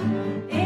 Yeah.